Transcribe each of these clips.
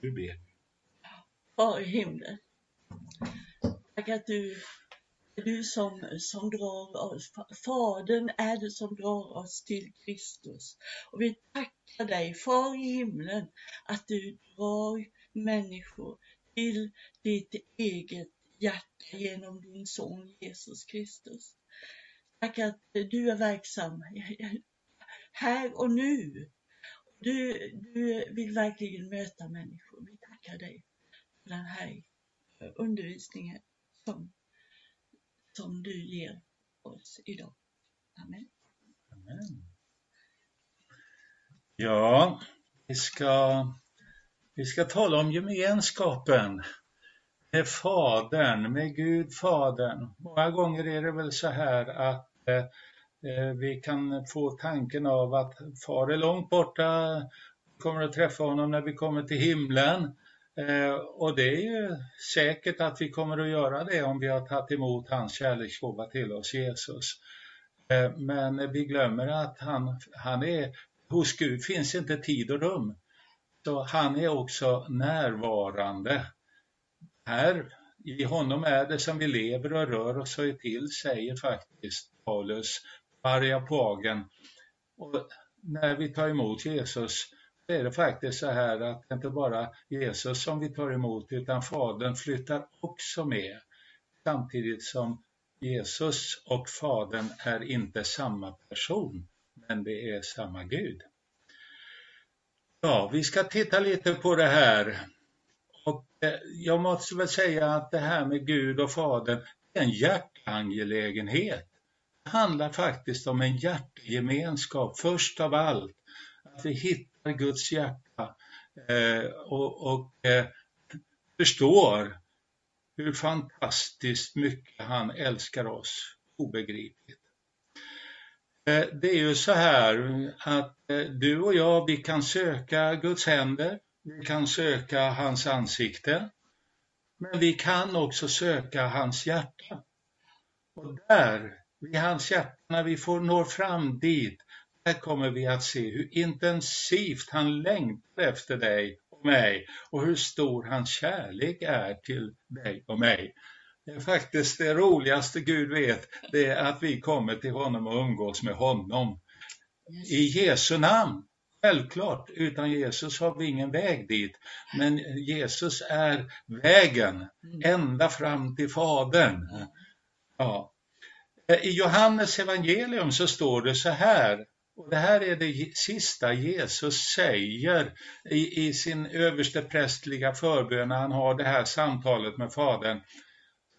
Vi ber. Far i himlen. Tack att du är du som, som drar oss, Fadern är det som drar oss till Kristus. Och vi tackar dig, Far i himlen, att du drar människor till ditt eget hjärta genom din son Jesus Kristus. Tack att du är verksam här och nu. Du, du vill verkligen möta människor. Vi tackar dig för den här undervisningen som, som du ger oss idag. Amen. Amen. Ja, vi ska, vi ska tala om gemenskapen med Fadern, med Gud Fadern. Många gånger är det väl så här att eh, Eh, vi kan få tanken av att Far är långt borta, vi kommer att träffa honom när vi kommer till himlen. Eh, och det är ju säkert att vi kommer att göra det om vi har tagit emot hans kärleksgåva till oss, Jesus. Eh, men vi glömmer att han, han är, hos Gud finns inte tid och rum. Så han är också närvarande. Här i honom är det som vi lever och rör oss och är till, säger faktiskt Paulus Maria Areopagen. Och när vi tar emot Jesus är det faktiskt så här att det inte bara Jesus som vi tar emot utan Fadern flyttar också med. Samtidigt som Jesus och Fadern är inte samma person, men det är samma Gud. Ja, vi ska titta lite på det här. Och eh, jag måste väl säga att det här med Gud och Fadern är en hjärteangelägenhet. Det handlar faktiskt om en hjärtegemenskap först av allt. Att vi hittar Guds hjärta eh, och, och eh, förstår hur fantastiskt mycket han älskar oss. Obegripligt. Eh, det är ju så här att eh, du och jag, vi kan söka Guds händer, vi kan söka hans ansikte, men vi kan också söka hans hjärta. Och där, vid hans hjärta, när vi får når fram dit, där kommer vi att se hur intensivt han längtar efter dig och mig och hur stor hans kärlek är till dig och mig. Det är faktiskt det roligaste Gud vet, det är att vi kommer till honom och umgås med honom. I Jesu namn, självklart, utan Jesus har vi ingen väg dit. Men Jesus är vägen ända fram till Fadern. Ja. Eh, I Johannes evangelium så står det så här, och det här är det sista Jesus säger i, i sin översteprästliga förbön när han har det här samtalet med Fadern.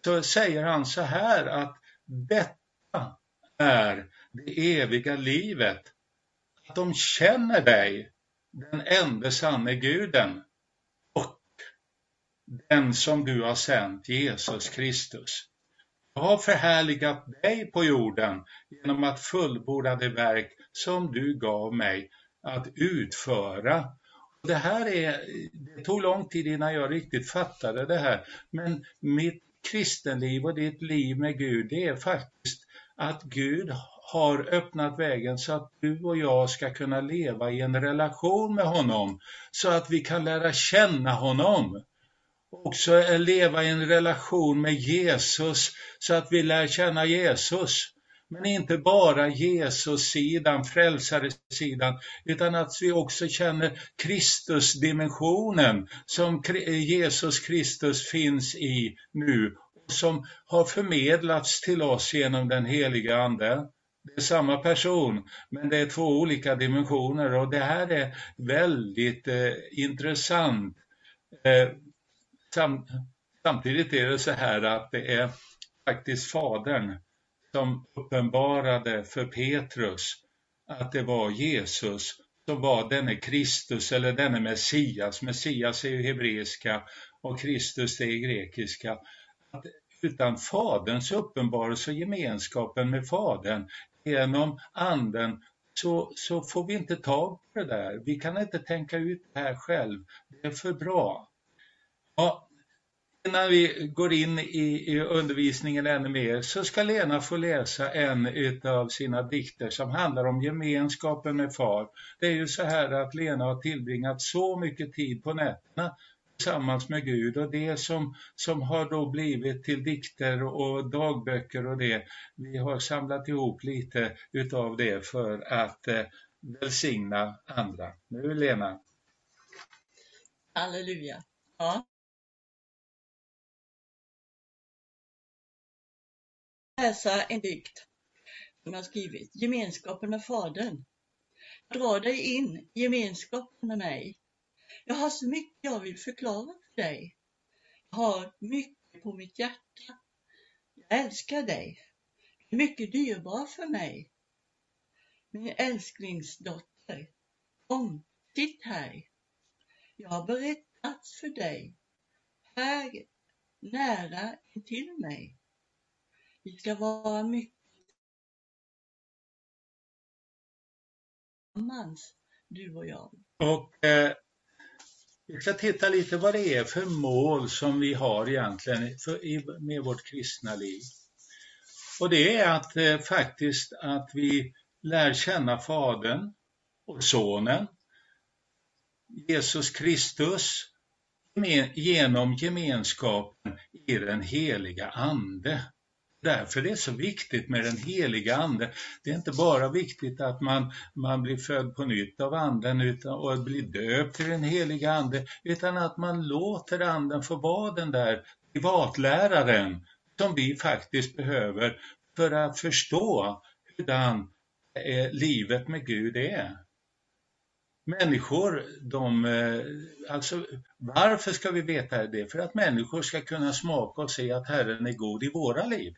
Så säger han så här att detta är det eviga livet. Att de känner dig, den enda sanne guden och den som du har sänt, Jesus Kristus. Jag har förhärligat dig på jorden genom att fullborda det verk som du gav mig att utföra. Det här är, det tog lång tid innan jag riktigt fattade det här, men mitt kristenliv och ditt liv med Gud, det är faktiskt att Gud har öppnat vägen så att du och jag ska kunna leva i en relation med honom, så att vi kan lära känna honom. Också leva i en relation med Jesus, så att vi lär känna Jesus. Men inte bara Jesus-sidan, frälsaresidan, utan att vi också känner Kristus-dimensionen som Jesus Kristus finns i nu och som har förmedlats till oss genom den heliga Ande. Det är samma person, men det är två olika dimensioner och det här är väldigt eh, intressant. Eh, sam, samtidigt är det så här att det är faktiskt Fadern som uppenbarade för Petrus att det var Jesus som var denne Kristus eller denne Messias. Messias är ju hebreiska och Kristus är grekiska. Att utan Faderns uppenbarelse och gemenskapen med Fadern genom Anden så, så får vi inte tag på det där. Vi kan inte tänka ut det här själv. Det är för bra. Ja, innan vi går in i, i, undervisningen ännu mer så ska Lena få läsa en av sina dikter som handlar om gemenskapen med far. Det är ju så här att Lena har tillbringat så mycket tid på nätterna tillsammans med Gud och det som, som har då blivit till dikter och dagböcker och det, vi har samlat ihop lite utav det för att eh, välsigna andra. Nu Lena. Halleluja. Ja. Läsa en dikt som jag skrivit, Gemenskapen med Fadern. Dra dig in i gemenskapen med mig. Jag har så mycket jag vill förklara för dig. Jag har mycket på mitt hjärta. Jag älskar dig. Du är mycket dyrbar för mig. Min älsklingsdotter, kom, sitt här. Jag har berett plats för dig, här nära intill mig. Vi ska vara mycket tillsammans, du och jag. Och eh, vi ska titta lite vad det är för mål som vi har egentligen för, i, med vårt kristna liv. Och det är att eh, faktiskt att vi lär känna Fadern och Sonen, Jesus Kristus, genom gemenskapen i den heliga Ande. Därför det är så viktigt med den heliga Ande. Det är inte bara viktigt att man, man blir född på nytt av Anden utan, och blir döpt till den heliga Ande, utan att man låter Anden få vara den där privatläraren som vi faktiskt behöver för att förstå hurdan eh, livet med Gud är. Människor, de, eh, alltså varför ska vi veta det? För att människor ska kunna smaka och se att Herren är god i våra liv.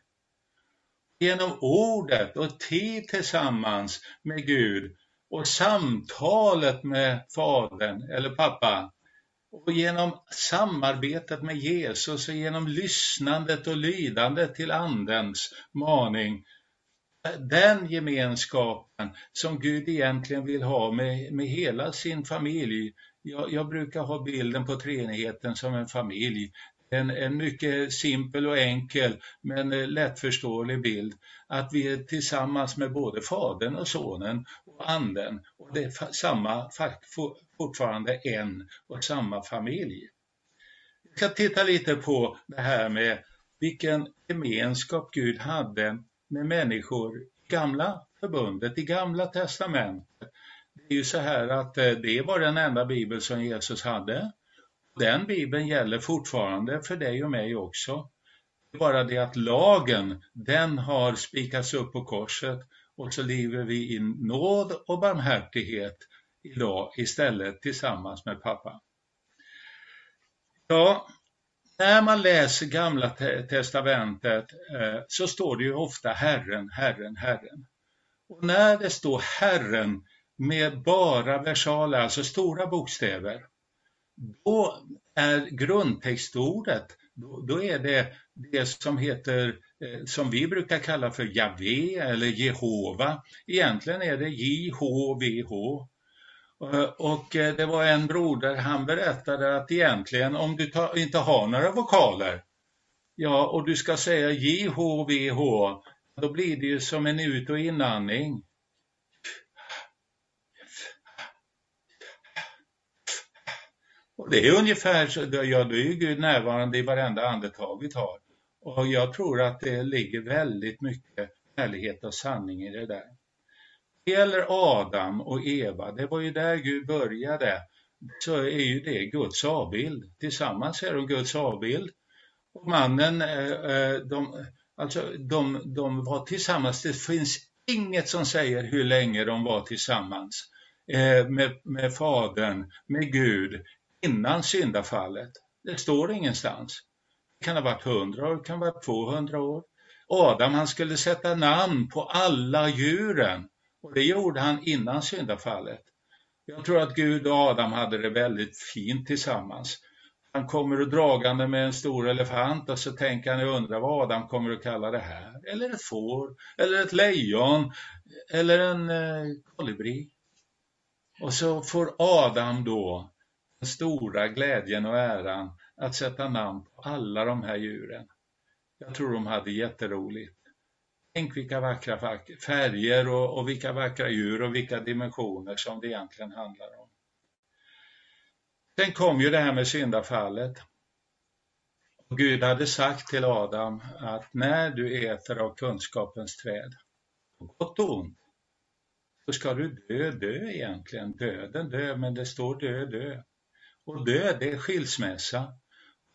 Genom ordet och tid tillsammans med Gud och samtalet med Fadern eller pappa och genom samarbetet med Jesus och genom lyssnandet och lydandet till Andens maning den gemenskapen som Gud egentligen vill ha med, med hela sin familj. Jag, jag brukar ha bilden på treenigheten som en familj. En, en mycket simpel och enkel men eh, lättförståelig bild. Att vi är tillsammans med både Fadern och Sonen och Anden. Och det är samma, fortfarande en och samma familj. Vi ska titta lite på det här med vilken gemenskap Gud hade med människor i gamla förbundet, i gamla testamentet. Det är ju så här att eh, det var den enda bibel som Jesus hade. Den bibeln gäller fortfarande för dig och mig också. Det är bara det att lagen, den har spikats upp på korset och så lever vi i nåd och barmhärtighet idag istället tillsammans med pappa. Ja, när man läser gamla testamentet eh, så står det ju ofta Herren, Herren, Herren. Och när det står Herren med bara versaler, alltså stora bokstäver, då är grundtextordet, då, då är det det som heter, eh, som vi brukar kalla för Javé eller Jehova. Egentligen är det JHVH Eh, och eh, det var en broder, han berättade att egentligen om du inte har några vokaler, ja och du ska säga JHVH, då blir det ju som en ut och inandning. Och det är ungefär så, ja då är ju Gud närvarande i varenda andetag vi tar. Och jag tror att det ligger väldigt mycket ärlighet och sanning i det där det gäller Adam och Eva, det var ju där Gud började, så är ju det Guds avbild. Tillsammans är de Guds avbild. Och mannen, eh, eh, de, alltså, de, de var tillsammans, det finns inget som säger hur länge de var tillsammans eh, med, med Fadern, med Gud, innan syndafallet. Det står ingenstans. Det kan ha varit 100 år, det kan ha varit 200 år. Adam han skulle sätta namn på alla djuren. Och det gjorde han innan syndafallet. Jag tror att Gud och Adam hade det väldigt fint tillsammans. Han kommer och dragande med en stor elefant och så tänker han jag undrar vad Adam kommer att kalla det här. Eller ett får, eller ett lejon, eller en eh, kolibri. Och så får Adam då stora glädjen och äran att sätta namn på alla de här djuren. Jag tror de hade jätteroligt. Tänk vilka vackra färger och, och vilka vackra djur och vilka dimensioner som det egentligen handlar om. Sen kom ju det här med syndafallet. Gud hade sagt till Adam att när du äter av kunskapens träd, på gott och ont, så ska du dö, dö egentligen. Döden dö, men det står dö, dö. Och död det är skilsmässa.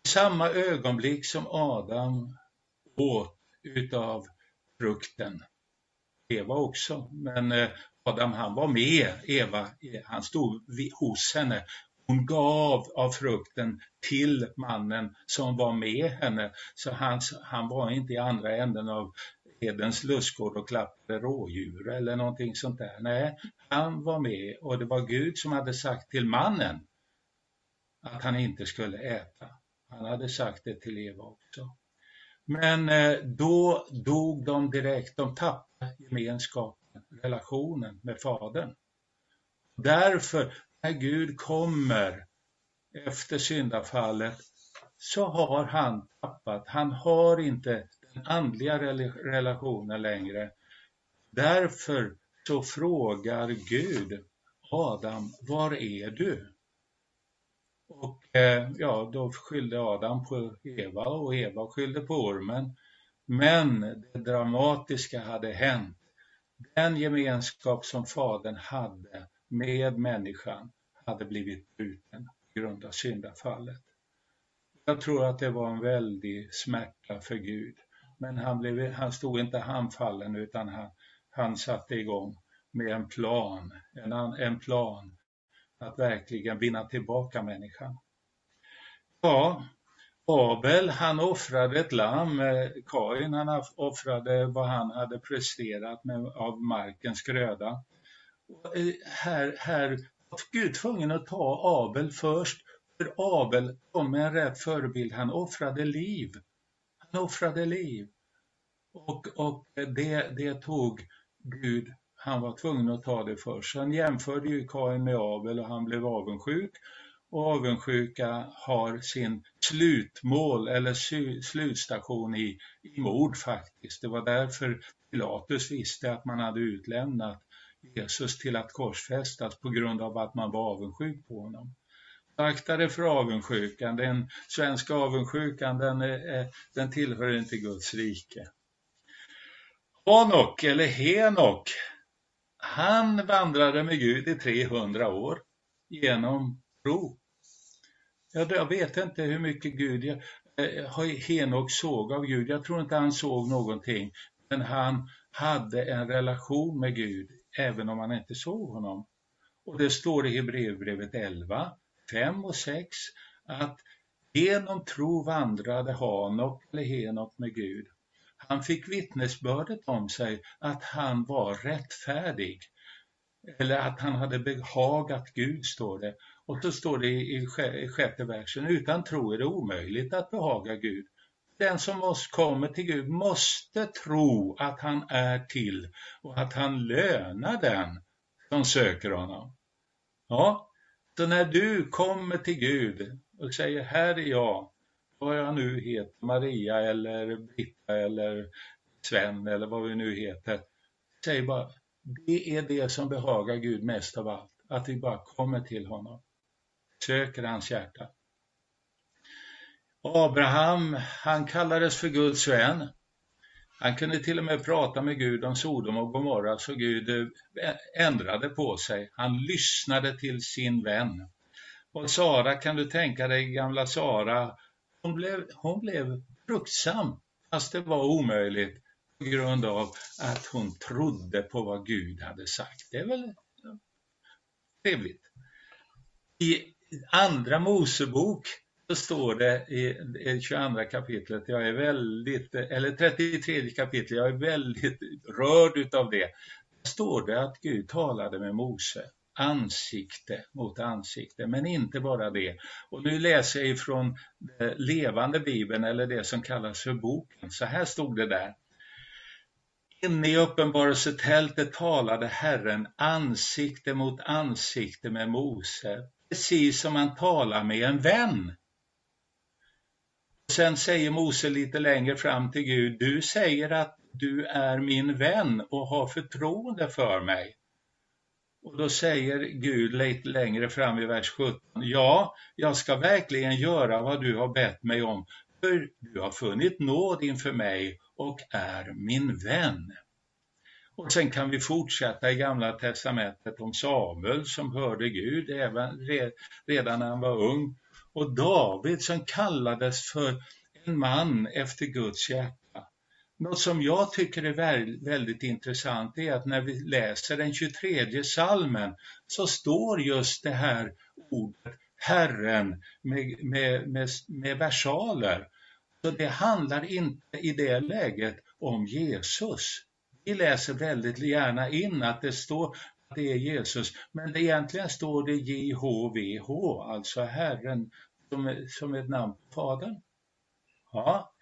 I samma ögonblick som Adam åt utav frukten, Eva också, men eh, Adam han var med Eva, eh, han stod hos henne hon gav av frukten till mannen som var med henne. Så han, han var inte i andra änden av Edens lustgård och klappade rådjur eller någonting sånt där. Nej, han var med och det var Gud som hade sagt till mannen att han inte skulle äta. Han hade sagt det till Eva också. Men eh, då dog de direkt, de tappade gemenskapen, relationen med Fadern. Därför när Gud kommer efter syndafallet så har han tappat, han har inte den andliga relationen längre. Därför så frågar Gud Adam, var är du? Och eh, ja, då skyllde Adam på Eva och Eva skyllde på ormen. Men det dramatiska hade hänt. Den gemenskap som Fadern hade med människan hade blivit bruten på grund av syndafallet. Jag tror att det var en väldig smärta för Gud. Men han, blev, han stod inte handfallen utan han, han satte igång med en plan, en, en plan att verkligen vinna tillbaka människan. Ja, Abel han offrade ett lamm, eh, Kain han offrade vad han hade presterat med, av markens gröda. Och eh, här, här var Gud tvungen att ta Abel först, för Abel kom med en rätt förebild, han offrade liv. Han offrade liv. Och, och det, det tog Gud, han var tvungen att ta det först. Han jämförde ju Kain med Abel och han blev avundsjuk. Och avundsjuka har sin slutmål eller slutstation i, i mord faktiskt. Det var därför Pilatus visste att man hade utlämnat Jesus till att korsfästas på grund av att man var avundsjuk på honom. Akta dig för avundsjukan, den svenska avundsjukan den, är, den tillhör inte Guds rike. Hanok eller Henok, han vandrade med Gud i 300 år genom tro. Jag vet inte hur mycket Gud eh, Henok såg av Gud. Jag tror inte han såg någonting. Men han hade en relation med Gud även om han inte såg honom. Och det står i Hebreerbrevet 11, 5 och 6 att genom tro vandrade Hanok eller Henok med Gud. Han fick vittnesbördet om sig att han var rättfärdig. Eller att han hade behagat Gud, står det. Och så står det i sjätte versen, utan tro är det omöjligt att behaga Gud. Den som kommer till Gud måste tro att han är till och att han lönar den som söker honom. Ja, så när du kommer till Gud och säger här är jag, vad jag nu heter, Maria eller Britta eller Sven eller vad vi nu heter. Säg bara, det är det som behagar Gud mest av allt, att vi bara kommer till honom, söker hans hjärta. Abraham, han kallades för Guds vän. Han kunde till och med prata med Gud om Sodom och Gomorra så Gud ändrade på sig. Han lyssnade till sin vän. Och Sara, kan du tänka dig gamla Sara, hon blev, hon blev fruktsam fast det var omöjligt på grund av att hon trodde på vad Gud hade sagt. Det är väl trevligt. I andra Mosebok så står det i 22 kapitlet, jag är väldigt, eller 33 kapitlet, jag är väldigt rörd utav det. Där står det att Gud talade med Mose ansikte mot ansikte, men inte bara det. Och nu läser jag ifrån eh, levande bibeln eller det som kallas för boken. Så här stod det där. Inne i uppenbarelsetältet talade Herren ansikte mot ansikte med Mose, precis som han talar med en vän. sen säger Mose lite längre fram till Gud, du säger att du är min vän och har förtroende för mig. Och då säger Gud lite längre fram i vers 17, ja, jag ska verkligen göra vad du har bett mig om, för du har funnit nåd inför mig och är min vän. Och sen kan vi fortsätta i Gamla Testamentet om Samuel som hörde Gud även redan när han var ung. Och David som kallades för en man efter Guds hjärta. Något som jag tycker är väldigt intressant är att när vi läser den 23 salmen så står just det här ordet Herren med, med, med, med versaler. Så det handlar inte i det läget om Jesus. Vi läser väldigt gärna in att det står att det är Jesus, men det egentligen står det JHVH, alltså Herren som, som ett namn på Fadern. Ja,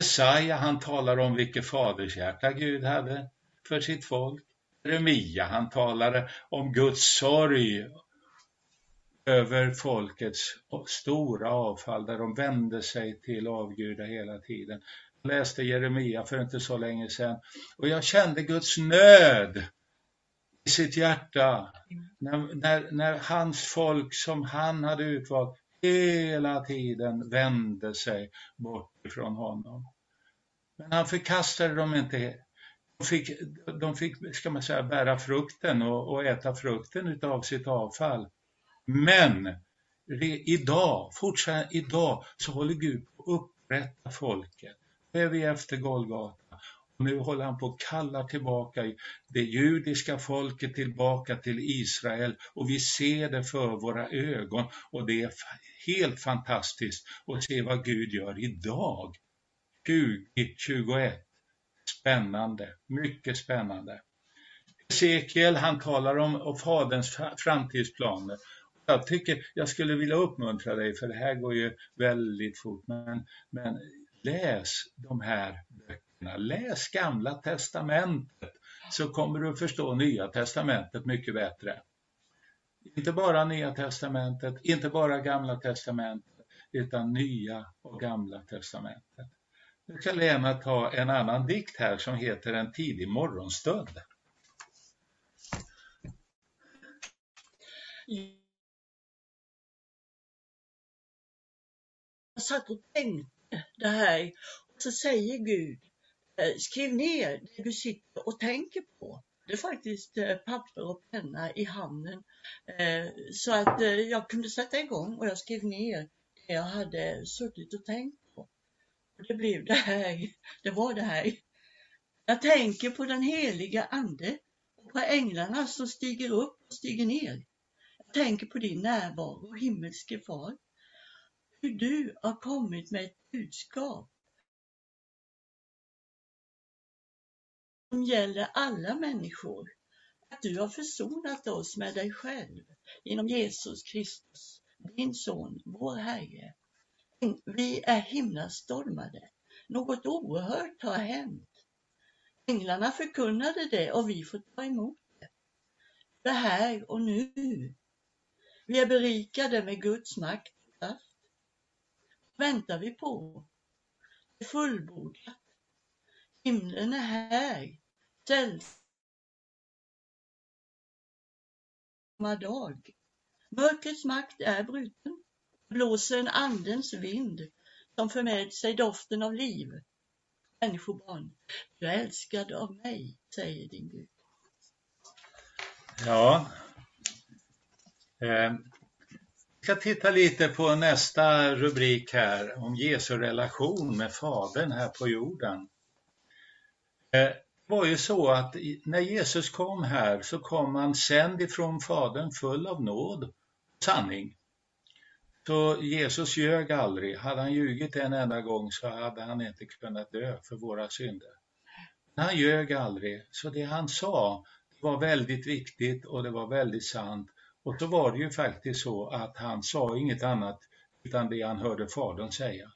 Jesaja han talar om vilket fadershjärta Gud hade för sitt folk. Jeremia han talade om Guds sorg över folkets stora avfall där de vände sig till avgudar hela tiden. Jag läste Jeremia för inte så länge sedan och jag kände Guds nöd i sitt hjärta när, när, när hans folk som han hade utvalt hela tiden vände sig bort ifrån honom. Men han förkastade dem inte. De fick, de fick ska man säga, bära frukten och, och äta frukten utav sitt avfall. Men idag, fortfarande idag, så håller Gud på att upprätta folket. Nu är vi efter Golgata. Och nu håller han på att kalla tillbaka det judiska folket tillbaka till Israel och vi ser det för våra ögon och det är helt fantastiskt att se vad Gud gör idag. 2021. Spännande, mycket spännande. Ezekiel han talar om, om faderns framtidsplaner jag tycker jag skulle vilja uppmuntra dig, för det här går ju väldigt fort, men, men läs de här böckerna. Läs Gamla Testamentet så kommer du att förstå Nya Testamentet mycket bättre. Inte bara Nya Testamentet, inte bara Gamla Testamentet, utan Nya och Gamla Testamentet. Nu kan Lena ta en annan dikt här som heter En tidig morgonstund. Jag satt och tänkte det här och så säger Gud, eh, skriv ner det du sitter och tänker på hade faktiskt eh, papper och penna i handen eh, så att eh, jag kunde sätta igång och jag skrev ner det jag hade suttit och tänkt på. Och det blev det här, det var det här. Jag tänker på den heliga Ande och på änglarna som stiger upp och stiger ner. Jag tänker på din närvaro, himmelske Far hur du har kommit med ett budskap som gäller alla människor. Att du har försonat oss med dig själv genom Jesus Kristus, din son, vår Herre. Vi är himlastormade. Något oerhört har hänt. Änglarna förkunnade det och vi får ta emot det. Det här och nu. Vi är berikade med Guds makt och kraft väntar vi på. Det är fullbordat. Himlen är här. Sällsamma dag. Mörkrets makt är bruten. Blåser en andens vind som för med sig doften av liv. Människobarn, du är älskad av mig, säger din Gud. Ja, eh, ska titta lite på nästa rubrik här om Jesu relation med Fadern här på jorden. Eh, var ju så att när Jesus kom här så kom han sänd ifrån Fadern full av nåd och sanning. Så Jesus ljög aldrig. Hade han ljugit en enda gång så hade han inte kunnat dö för våra synder. Men han ljög aldrig, så det han sa var väldigt viktigt och det var väldigt sant och så var det ju faktiskt så att han sa inget annat utan det han hörde Fadern säga.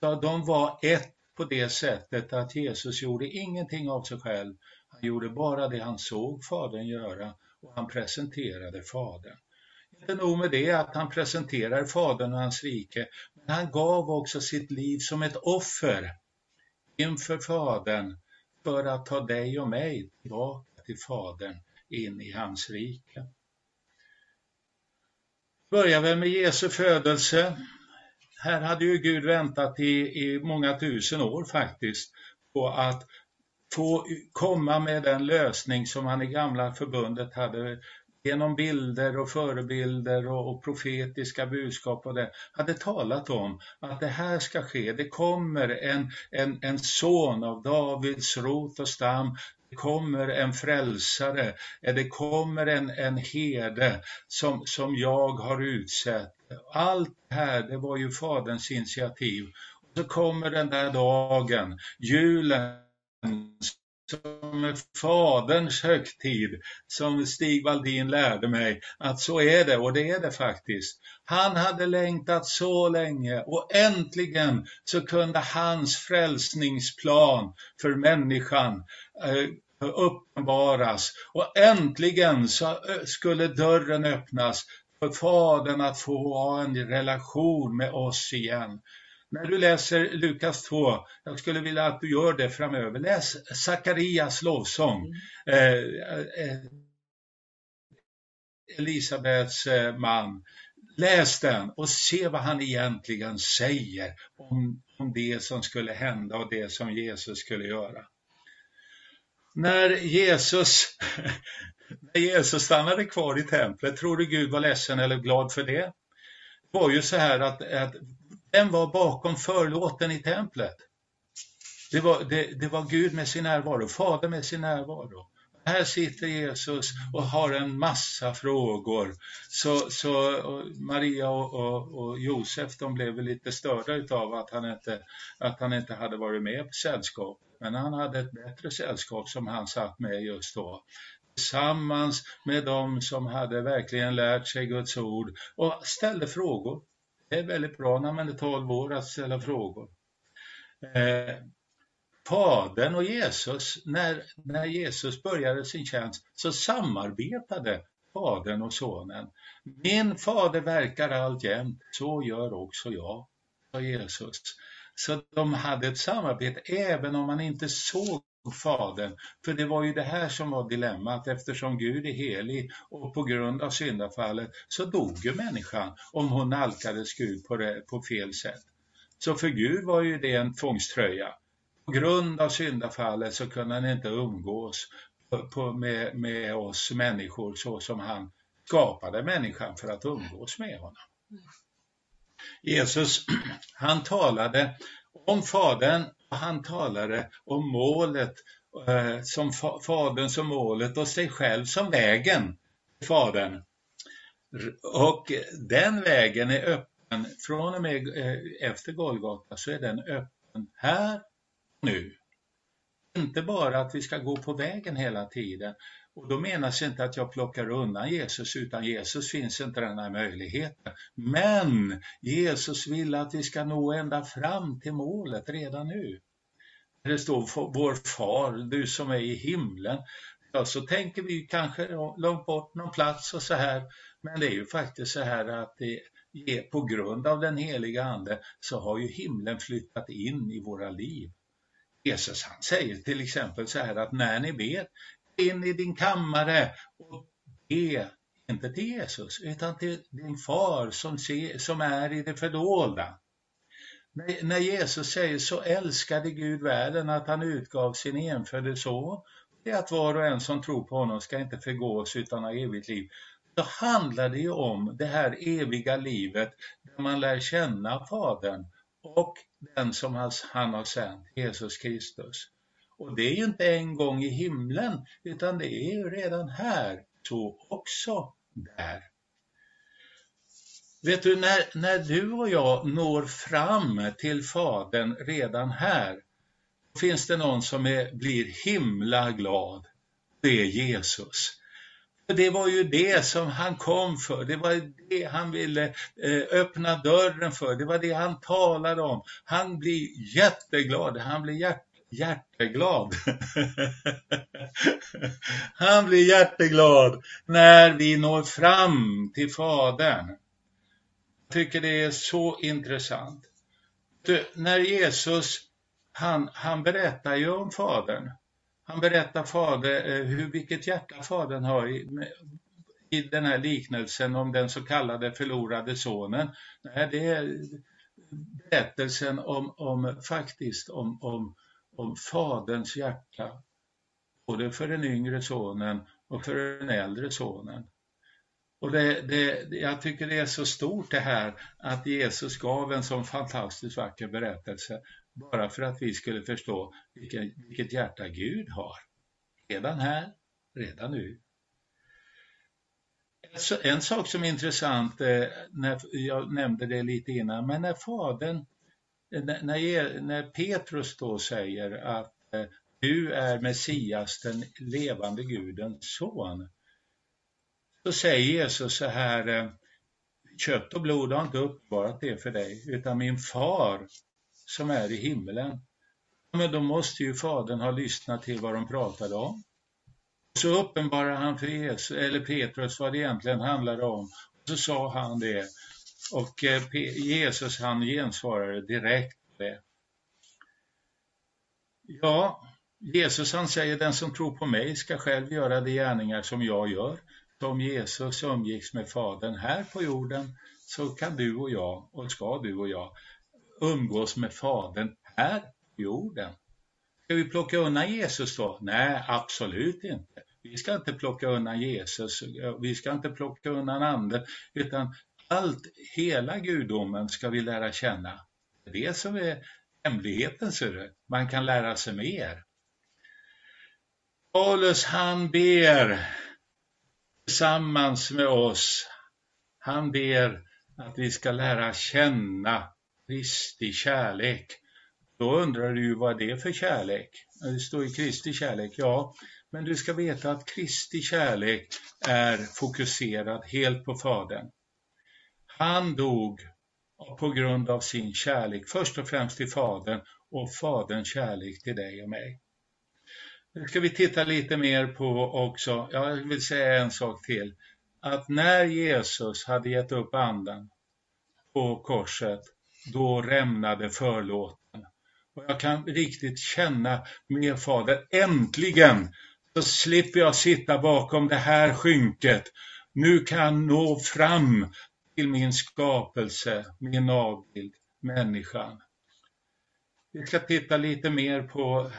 Så de var ett på det sättet att Jesus gjorde ingenting av sig själv. Han gjorde bara det han såg Fadern göra och han presenterade Fadern. Inte nog med det att han presenterar Fadern och hans rike, men han gav också sitt liv som ett offer inför Fadern för att ta dig och mig tillbaka till Fadern in i hans rike. Börjar väl med Jesu födelse. Här hade ju Gud väntat i, i många tusen år faktiskt på att få komma med den lösning som han i gamla förbundet hade genom bilder och förebilder och, och profetiska budskap och det, hade talat om att det här ska ske. Det kommer en, en, en son av Davids rot och stam. Det kommer en frälsare. Det kommer en, en herde som, som jag har utsett. Allt det här, det var ju Faderns initiativ. Och så kommer den där dagen, julen som Faderns högtid, som Stig Waldin lärde mig, att så är det, och det är det faktiskt. Han hade längtat så länge och äntligen så kunde hans frälsningsplan för människan eh, uppenbaras och äntligen så eh, skulle dörren öppnas för Fadern att få ha en relation med oss igen. När du läser Lukas 2, jag skulle vilja att du gör det framöver, läs Sakarias lovsång. Mm. Eh, eh, Elisabets eh, man. Läs den och se vad han egentligen säger om, om det som skulle hända och det som Jesus skulle göra. När Jesus, när Jesus stannade kvar i templet, tror du Gud var ledsen eller glad för det? Det var ju så här att, att vem var bakom förlåten i templet? Det var, det, det var Gud med sin närvaro, Fader med sin närvaro. Här sitter Jesus och har en massa frågor. Så, så Maria och, och, och, Josef de blev lite störda av att han, inte, att han inte hade varit med på sällskap. Men han hade ett bättre sällskap som han satt med just då tillsammans med dem som hade verkligen lärt sig Guds ord och ställde frågor. Det är väldigt bra när man är 12 år att ställa frågor. Eh, Fadern och Jesus, när, när Jesus började sin tjänst så samarbetade Fadern och Sonen. Min fader verkar alltjämt, så gör också jag, sa Jesus. Så de hade ett samarbete även om man inte såg Fadern. För det var ju det här som var dilemmat eftersom Gud är helig och på grund av syndafallet så dog ju människan om hon nalkades Gud på, det, på fel sätt. Så för Gud var ju det en tvångströja. På grund av syndafallet så kunde han inte umgås på, på, med, med oss människor så som han skapade människan för att umgås med honom. Jesus, han talade om Fadern och han talade om målet eh, som fa Fadern som målet och sig själv som vägen till Fadern. Och den vägen är öppen från och med eh, efter Golgata så är den öppen här och nu. Inte bara att vi ska gå på vägen hela tiden och då menas inte att jag plockar undan Jesus, utan Jesus finns inte den här möjligheten. Men Jesus vill att vi ska nå ända fram till målet redan nu. Det står vår far, du som är i himlen. Ja, så tänker vi kanske långt bort någon plats och så här. Men det är ju faktiskt så här att det, på grund av den heliga ande så har ju himlen flyttat in i våra liv. Jesus han säger till exempel så här att när ni ber, in i din kammare och be, inte till Jesus, utan till din far som, se, som är i det fördolda. När, när Jesus säger så älskade Gud världen att han utgav sin enfödde son, det är att var och en som tror på honom ska inte förgås utan ha evigt liv. Då handlar det ju om det här eviga livet där man lär känna Fadern och den som han har sänt, Jesus Kristus. Och det är ju inte en gång i himlen, utan det är ju redan här, så också där. Vet du, när, när du och jag når fram till Fadern redan här, finns det någon som är, blir himla glad. Det är Jesus. För det var ju det som han kom för, det var det han ville eh, öppna dörren för, det var det han talade om. Han blir jätteglad, han blir hjärtat hjärteglad. Han blir hjärteglad när vi når fram till Fadern. Jag tycker det är så intressant. Du, när Jesus, han, han berättar ju om Fadern. Han berättar fader, eh, hur, vilket hjärta Fadern har i, i den här liknelsen om den så kallade förlorade sonen. Nej, det är berättelsen om, om faktiskt om, om, om faderns hjärta. Både för den yngre sonen och för den äldre sonen. Och det, det, jag tycker det är så stort det här att Jesus gav en sån fantastiskt vacker berättelse bara för att vi skulle förstå vilken, vilket hjärta Gud har. Redan här, redan nu. En sak som är intressant, eh, när jag nämnde det lite innan, men när fadern, när, e, när Petrus då säger att eh, du är Messias, den levande Gudens son, så säger Jesus så här, eh, kött och blod har inte uppenbarat det för dig, utan min far som är i himlen. Men då måste ju fadern ha lyssnat till vad de pratade om. Så uppenbarar han för Jesus, eller Petrus vad det egentligen handlade om. Så sa han det. Och eh, Jesus han gensvarade direkt på det. Ja, Jesus han säger den som tror på mig ska själv göra de gärningar som jag gör. Som Jesus umgicks med Fadern här på jorden så kan du och jag, och ska du och jag, umgås med Fadern här på jorden. Ska vi plocka undan Jesus då? Nej, absolut inte. Vi ska inte plocka undan Jesus, eh, vi ska inte plocka undan anden, utan allt, hela gudomen ska vi lära känna. Det är det som är hemligheten, ser du. Man kan lära sig mer. Paulus han ber tillsammans med oss. Han ber att vi ska lära känna Kristi kärlek. Då undrar du ju vad det är för kärlek. Det står ju Kristi kärlek, ja. Men du ska veta att Kristi kärlek är fokuserad helt på Fadern. Han dog på grund av sin kärlek, först och främst till Fadern och Faderns kärlek till dig och mig. Nu ska vi titta lite mer på också, jag vill säga en sak till, att när Jesus hade gett upp anden på korset, då rämnade förlåten. Och jag kan riktigt känna med Fader, äntligen så slipper jag sitta bakom det här skynket. Nu kan jag nå fram till min skapelse, min avbild, människan. Vi ska titta lite mer på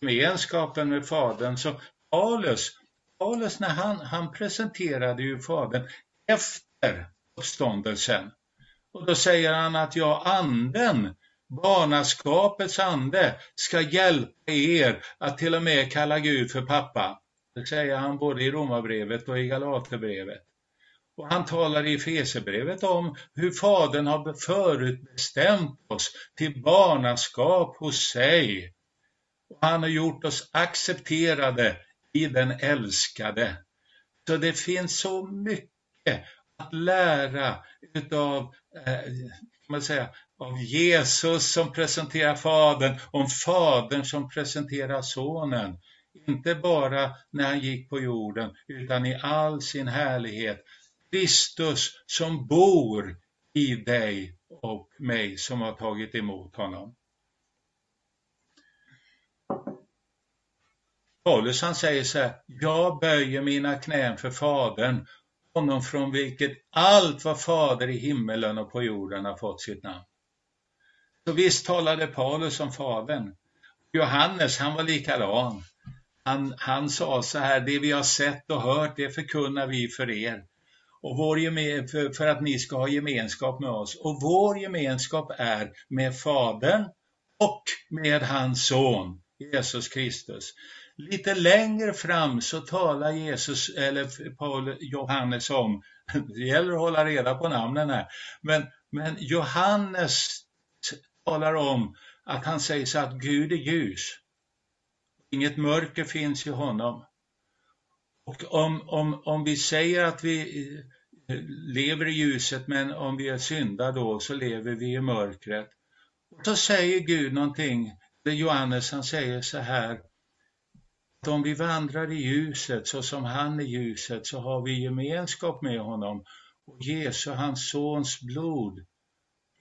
gemenskapen med Fadern. Så Paulus, Paulus när han, han presenterade ju Fadern efter uppståndelsen. Och då säger han att jag, anden, barnaskapets ande, ska hjälpa er att till och med kalla Gud för pappa. Det säger han både i Romarbrevet och i Galaterbrevet. Och han talar i Fesebrevet om hur Fadern har förutbestämt oss till barnaskap hos sig. Och han har gjort oss accepterade i den älskade. Så det finns så mycket att lära utav eh, kan man säga, av Jesus som presenterar Fadern, om Fadern som presenterar Sonen. Inte bara när han gick på jorden, utan i all sin härlighet. Kristus som bor i dig och mig som har tagit emot honom. Paulus han säger så här, jag böjer mina knän för Fadern, honom från vilket allt vad Fader i himmelen och på jorden har fått sitt namn. Så visst talade Paulus om Fadern. Johannes, han var likadan. Han, han sa så här, det vi har sett och hört, det förkunnar vi för er. Och vår för, för att ni ska ha gemenskap med oss. Och vår gemenskap är med Fadern och med hans son, Jesus Kristus. Lite längre fram så talar Jesus, eller Paul, Johannes om, det gäller att hålla reda på namnen här, men, men Johannes talar om att han säger så att Gud är ljus. Inget mörker finns i honom. Och om, om, om vi säger att vi lever i ljuset men om vi är syndar då så lever vi i mörkret. Och så säger Gud någonting Johannes han säger så här, att om vi vandrar i ljuset så som han är ljuset så har vi gemenskap med honom och Jesu, hans sons blod,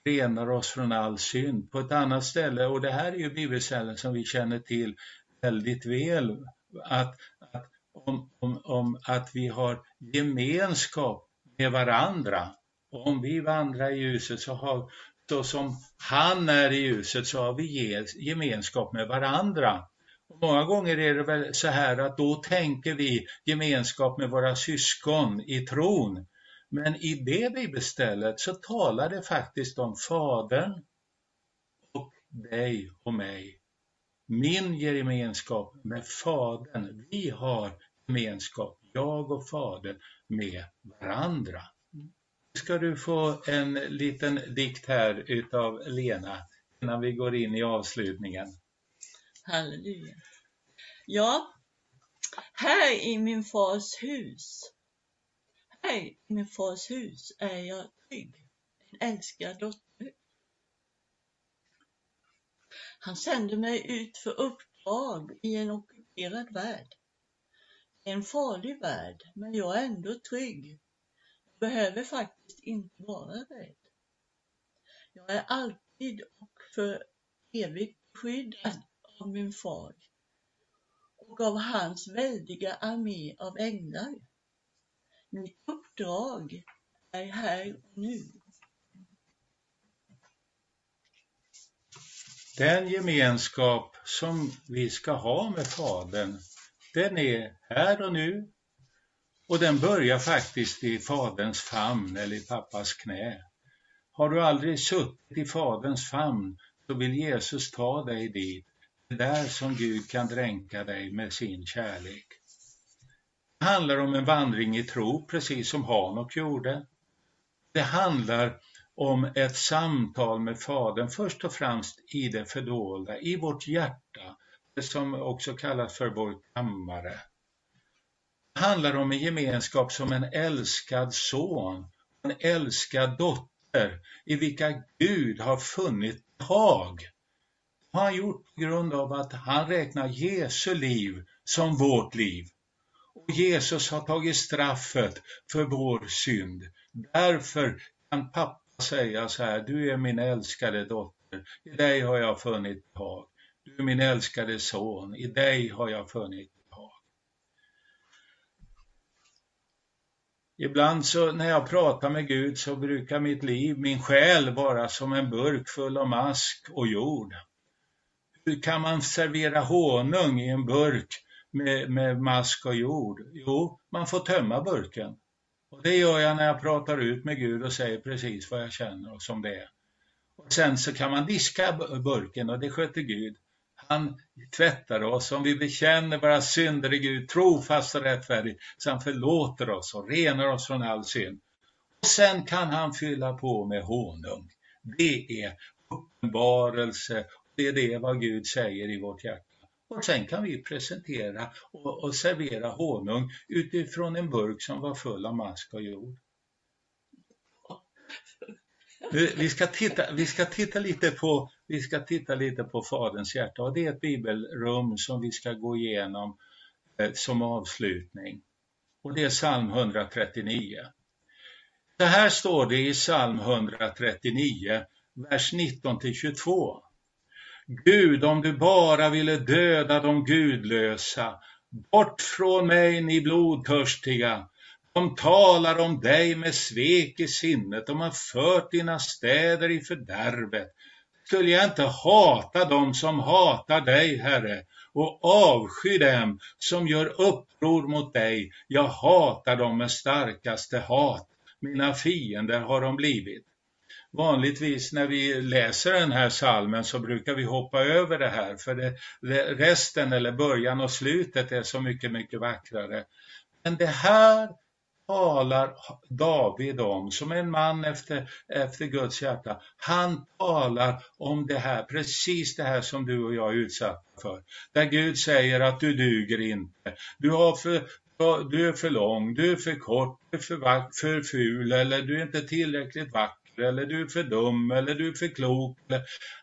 renar oss från all synd. På ett annat ställe, och det här är ju bibelställen som vi känner till väldigt väl, att, att om, om, om att vi har gemenskap med varandra. Om vi vandrar i ljuset så har, så som han är i ljuset så har vi gemenskap med varandra. Och många gånger är det väl så här att då tänker vi gemenskap med våra syskon i tron. Men i det bibelstället så talar det faktiskt om Fadern och dig och mig. Min gemenskap med Fadern. Vi har gemenskap, jag och Fadern, med varandra. Ska du få en liten dikt här utav Lena innan vi går in i avslutningen. Halleluja. Ja, här i min fars hus, här i min fars hus är jag trygg, en älskad dotter. Han sände mig ut för uppdrag i en ockuperad värld. En farlig värld, men jag är ändå trygg. Jag behöver faktiskt inte vara rädd. Jag är alltid och för evigt beskyddad av min far och av hans väldiga armé av änglar. Mitt uppdrag är här och nu. Den gemenskap som vi ska ha med Fadern, den är här och nu och den börjar faktiskt i Faderns famn eller i pappas knä. Har du aldrig suttit i Faderns famn så vill Jesus ta dig dit. Det är där som Gud kan dränka dig med sin kärlek. Det handlar om en vandring i tro, precis som Hanok gjorde. Det handlar om ett samtal med Fadern, först och främst i det fördolda, i vårt hjärta, som också kallas för vår kammare. Det handlar om en gemenskap som en älskad son, en älskad dotter, i vilka Gud har funnit behag. Det har han gjort på grund av att han räknar Jesu liv som vårt liv. Och Jesus har tagit straffet för vår synd. Därför kan pappa säga så här, du är min älskade dotter, i dig har jag funnit behag. Du min älskade son, i dig har jag funnit behag. Ibland så när jag pratar med Gud så brukar mitt liv, min själ vara som en burk full av mask och jord. Hur kan man servera honung i en burk med, med mask och jord? Jo, man får tömma burken. Och det gör jag när jag pratar ut med Gud och säger precis vad jag känner och som det är. Och sen så kan man diska burken och det sköter Gud. Han tvättar oss om vi bekänner våra synder i Gud, trofast och rättfärdig, så han förlåter oss och renar oss från all synd. Och sen kan han fylla på med honung. Det är uppenbarelse, det är det vad Gud säger i vårt hjärta. Och sen kan vi presentera och, och servera honung utifrån en burk som var full av mask och jord. Vi ska, titta, vi, ska titta lite på, vi ska titta lite på Faderns hjärta och det är ett bibelrum som vi ska gå igenom eh, som avslutning. Och det är psalm 139. Så här står det i psalm 139, vers 19 till 22. Gud, om du bara ville döda de gudlösa, bort från mig ni blodtörstiga. De talar om dig med svek i sinnet, de har fört dina städer i fördärvet. Skulle jag inte hata dem som hatar dig, Herre, och avsky dem som gör uppror mot dig. Jag hatar dem med starkaste hat. Mina fiender har de blivit. Vanligtvis när vi läser den här salmen så brukar vi hoppa över det här för det, resten eller början och slutet är så mycket, mycket vackrare. Men det här talar David om som en man efter, efter Guds hjärta. Han talar om det här, precis det här som du och jag är utsatta för. Där Gud säger att du duger inte. Du, har för, du är för lång, du är för kort, du är för, vack, för ful eller du är inte tillräckligt vacker eller du är för dum eller du är för klok.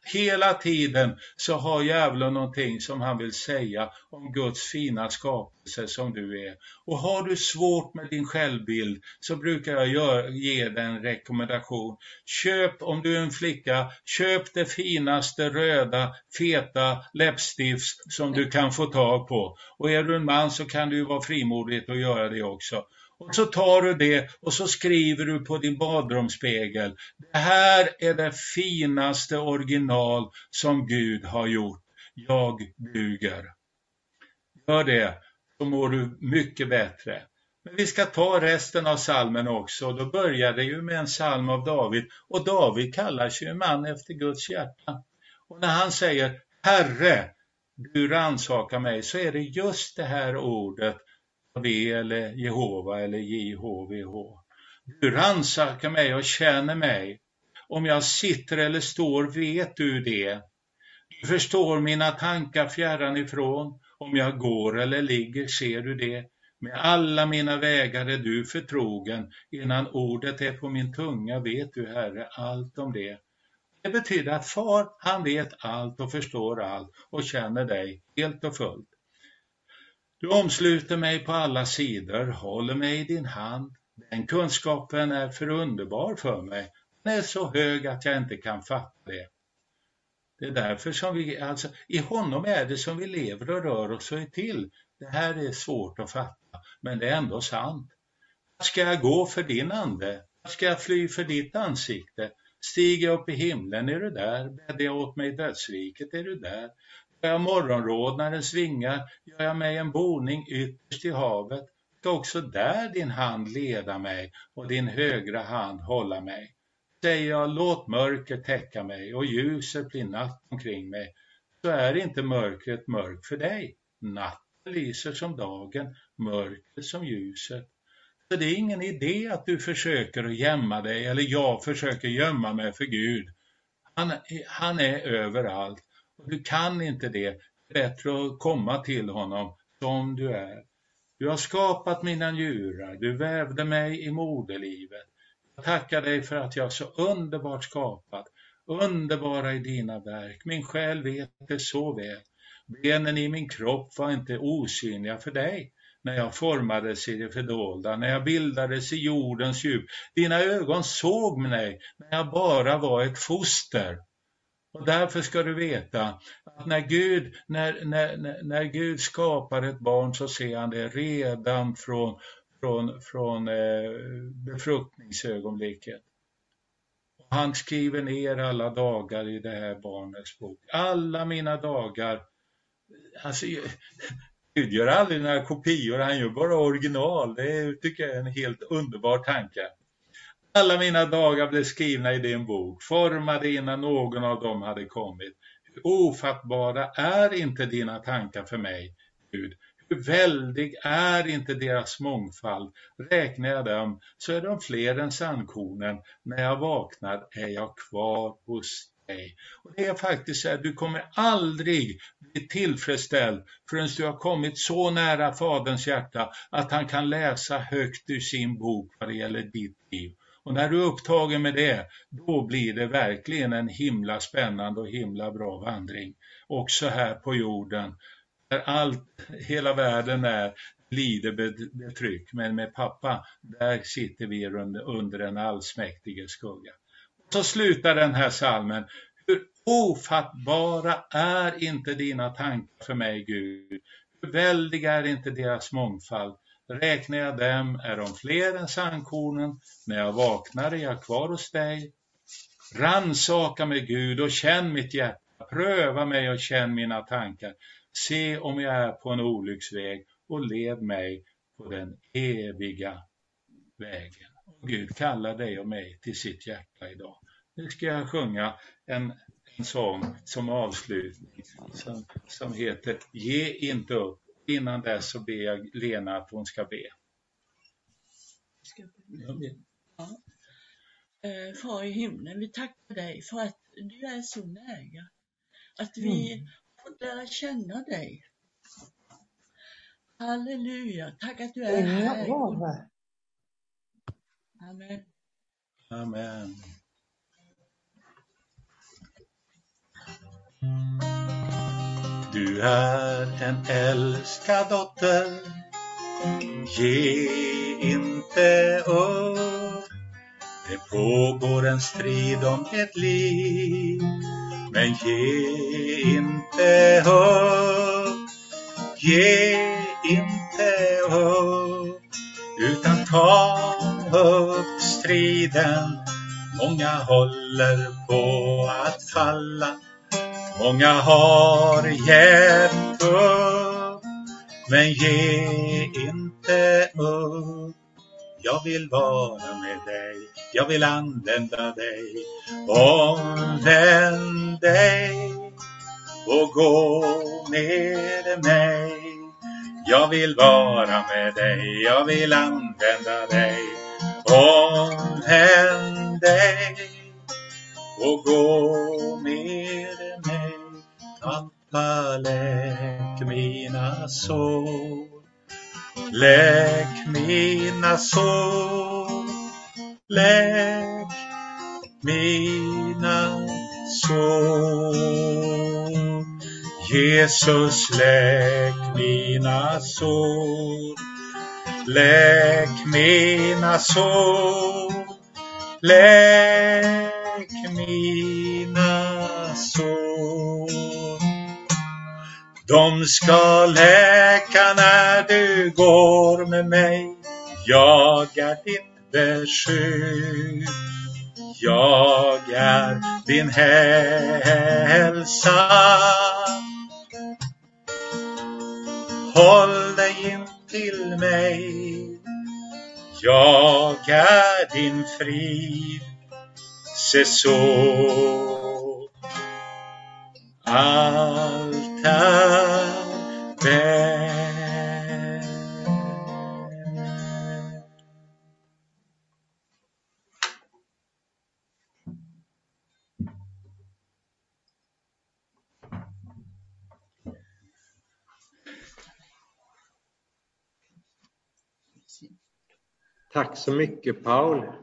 Hela tiden så har djävulen någonting som han vill säga om Guds fina skapelse som du är. Och har du svårt med din självbild så brukar jag gör, ge dig en rekommendation. Köp, om du är en flicka, köp det finaste röda, feta läppstift som du kan få tag på. Och är du en man så kan du vara frimodigt att göra det också. Och så tar du det och så skriver du på din badrumsspegel. Det här är det finaste original som Gud har gjort. Jag duger. Gör det, så mår du mycket bättre. Men vi ska ta resten av salmen också. Då börjar det ju med en psalm av David. Och David kallar sig ju man efter Guds hjärta. Och när han säger Herre, du rannsakar mig, så är det just det här ordet det eller Jehova eller JHVH. Du rannsakar mig och känner mig. Om jag sitter eller står vet du det. Du förstår mina tankar fjärran ifrån. Om jag går eller ligger ser du det. Med alla mina vägar är du förtrogen. Innan ordet är på min tunga vet du, Herre, allt om det. Det betyder att far, han vet allt och förstår allt och känner dig helt och fullt. Du omsluter mig på alla sidor, håller mig i din hand. Den kunskapen är för underbar för mig. Den är så hög att jag inte kan fatta det. Det är därför som vi, alltså i honom är det som vi lever och rör oss och är till. Det här är svårt att fatta, men det är ändå sant. Ska jag gå för din ande? Ska jag fly för ditt ansikte? Stiger jag upp i himlen, är du där? Bäddar jag åt mig i dödsriket, är du där? Gör jag morgonrodnaden svingar, gör jag mig en boning ytterst i havet, ska också där din hand leda mig och din högra hand hålla mig. Säger jag, låt mörker täcka mig och ljuset bli natt omkring mig, så är inte mörkret mörk för dig. Natten lyser som dagen, mörkret som ljuset. Så det är ingen idé att du försöker att gömma dig eller jag försöker gömma mig för Gud. Han, han är överallt. Du kan inte det. Bättre att komma till honom som du är. Du har skapat mina njurar, du vävde mig i moderlivet. Jag tackar dig för att jag är så underbart skapat, underbara i dina verk. Min själ vet det så väl. Benen i min kropp var inte osynliga för dig när jag formades i det fördolda, när jag bildades i jordens djup. Dina ögon såg mig när jag bara var ett foster. Och därför ska du veta att när Gud, när, när, när Gud skapar ett barn så ser han det redan från, från, från eh, befruktningsögonblicket. Han skriver ner alla dagar i det här barnets bok. Alla mina dagar. Alltså, Gud gör aldrig några kopior, han gör bara original. Det tycker jag är en helt underbar tanke. Alla mina dagar blev skrivna i din bok, formade innan någon av dem hade kommit. Hur ofattbara är inte dina tankar för mig, Gud? Hur väldig är inte deras mångfald? Räknar jag dem så är de fler än sandkornen. När jag vaknar är jag kvar hos dig. Och det är faktiskt så att du kommer aldrig bli tillfredsställd förrän du har kommit så nära Faderns hjärta att han kan läsa högt ur sin bok vad det gäller ditt liv. Och när du är upptagen med det, då blir det verkligen en himla spännande och himla bra vandring. Också här på jorden, där allt, hela världen är lider betryck. Men med pappa, där sitter vi under, under en allsmäktige skugga. Och så slutar den här salmen. Hur ofattbara är inte dina tankar för mig, Gud? Hur väldiga är inte deras mångfald? Räknar jag dem är de fler än sandkornen. När jag vaknar är jag kvar hos dig. Ransaka mig Gud och känn mitt hjärta. Pröva mig och känn mina tankar. Se om jag är på en olycksväg och led mig på den eviga vägen. Och Gud kallar dig och mig till sitt hjärta idag. Nu ska jag sjunga en, en sång som avslutning som, som heter Ge inte upp innan dess så ber jag Lena att hon ska be. Ja. Eh, far i himlen, vi tackar dig för att du är så nära. Att vi mm. får lära känna dig. Halleluja, tack att du är här. Amen. Amen. Du är en älskad dotter. Ge inte upp. Det pågår en strid om ditt liv. Men ge inte upp. Ge inte upp. Utan ta upp striden. Många håller på att falla. Många har gett upp, men ge inte upp. Jag vill vara med dig, jag vill använda dig. Omvänd dig och gå med mig. Jag vill vara med dig, jag vill använda dig. Omvänd dig och gå med mig. Pappa, läk mina sår. Läk mina sår. Läk mina sår. Jesus, läk mina sår. Läk mina sår. Läk mina De ska läka när du går med mig. Jag är ditt beskydd. Jag är din hälsa. Håll dig in till mig. Jag är din frid. Se så. All är väl. Tack så mycket Paul.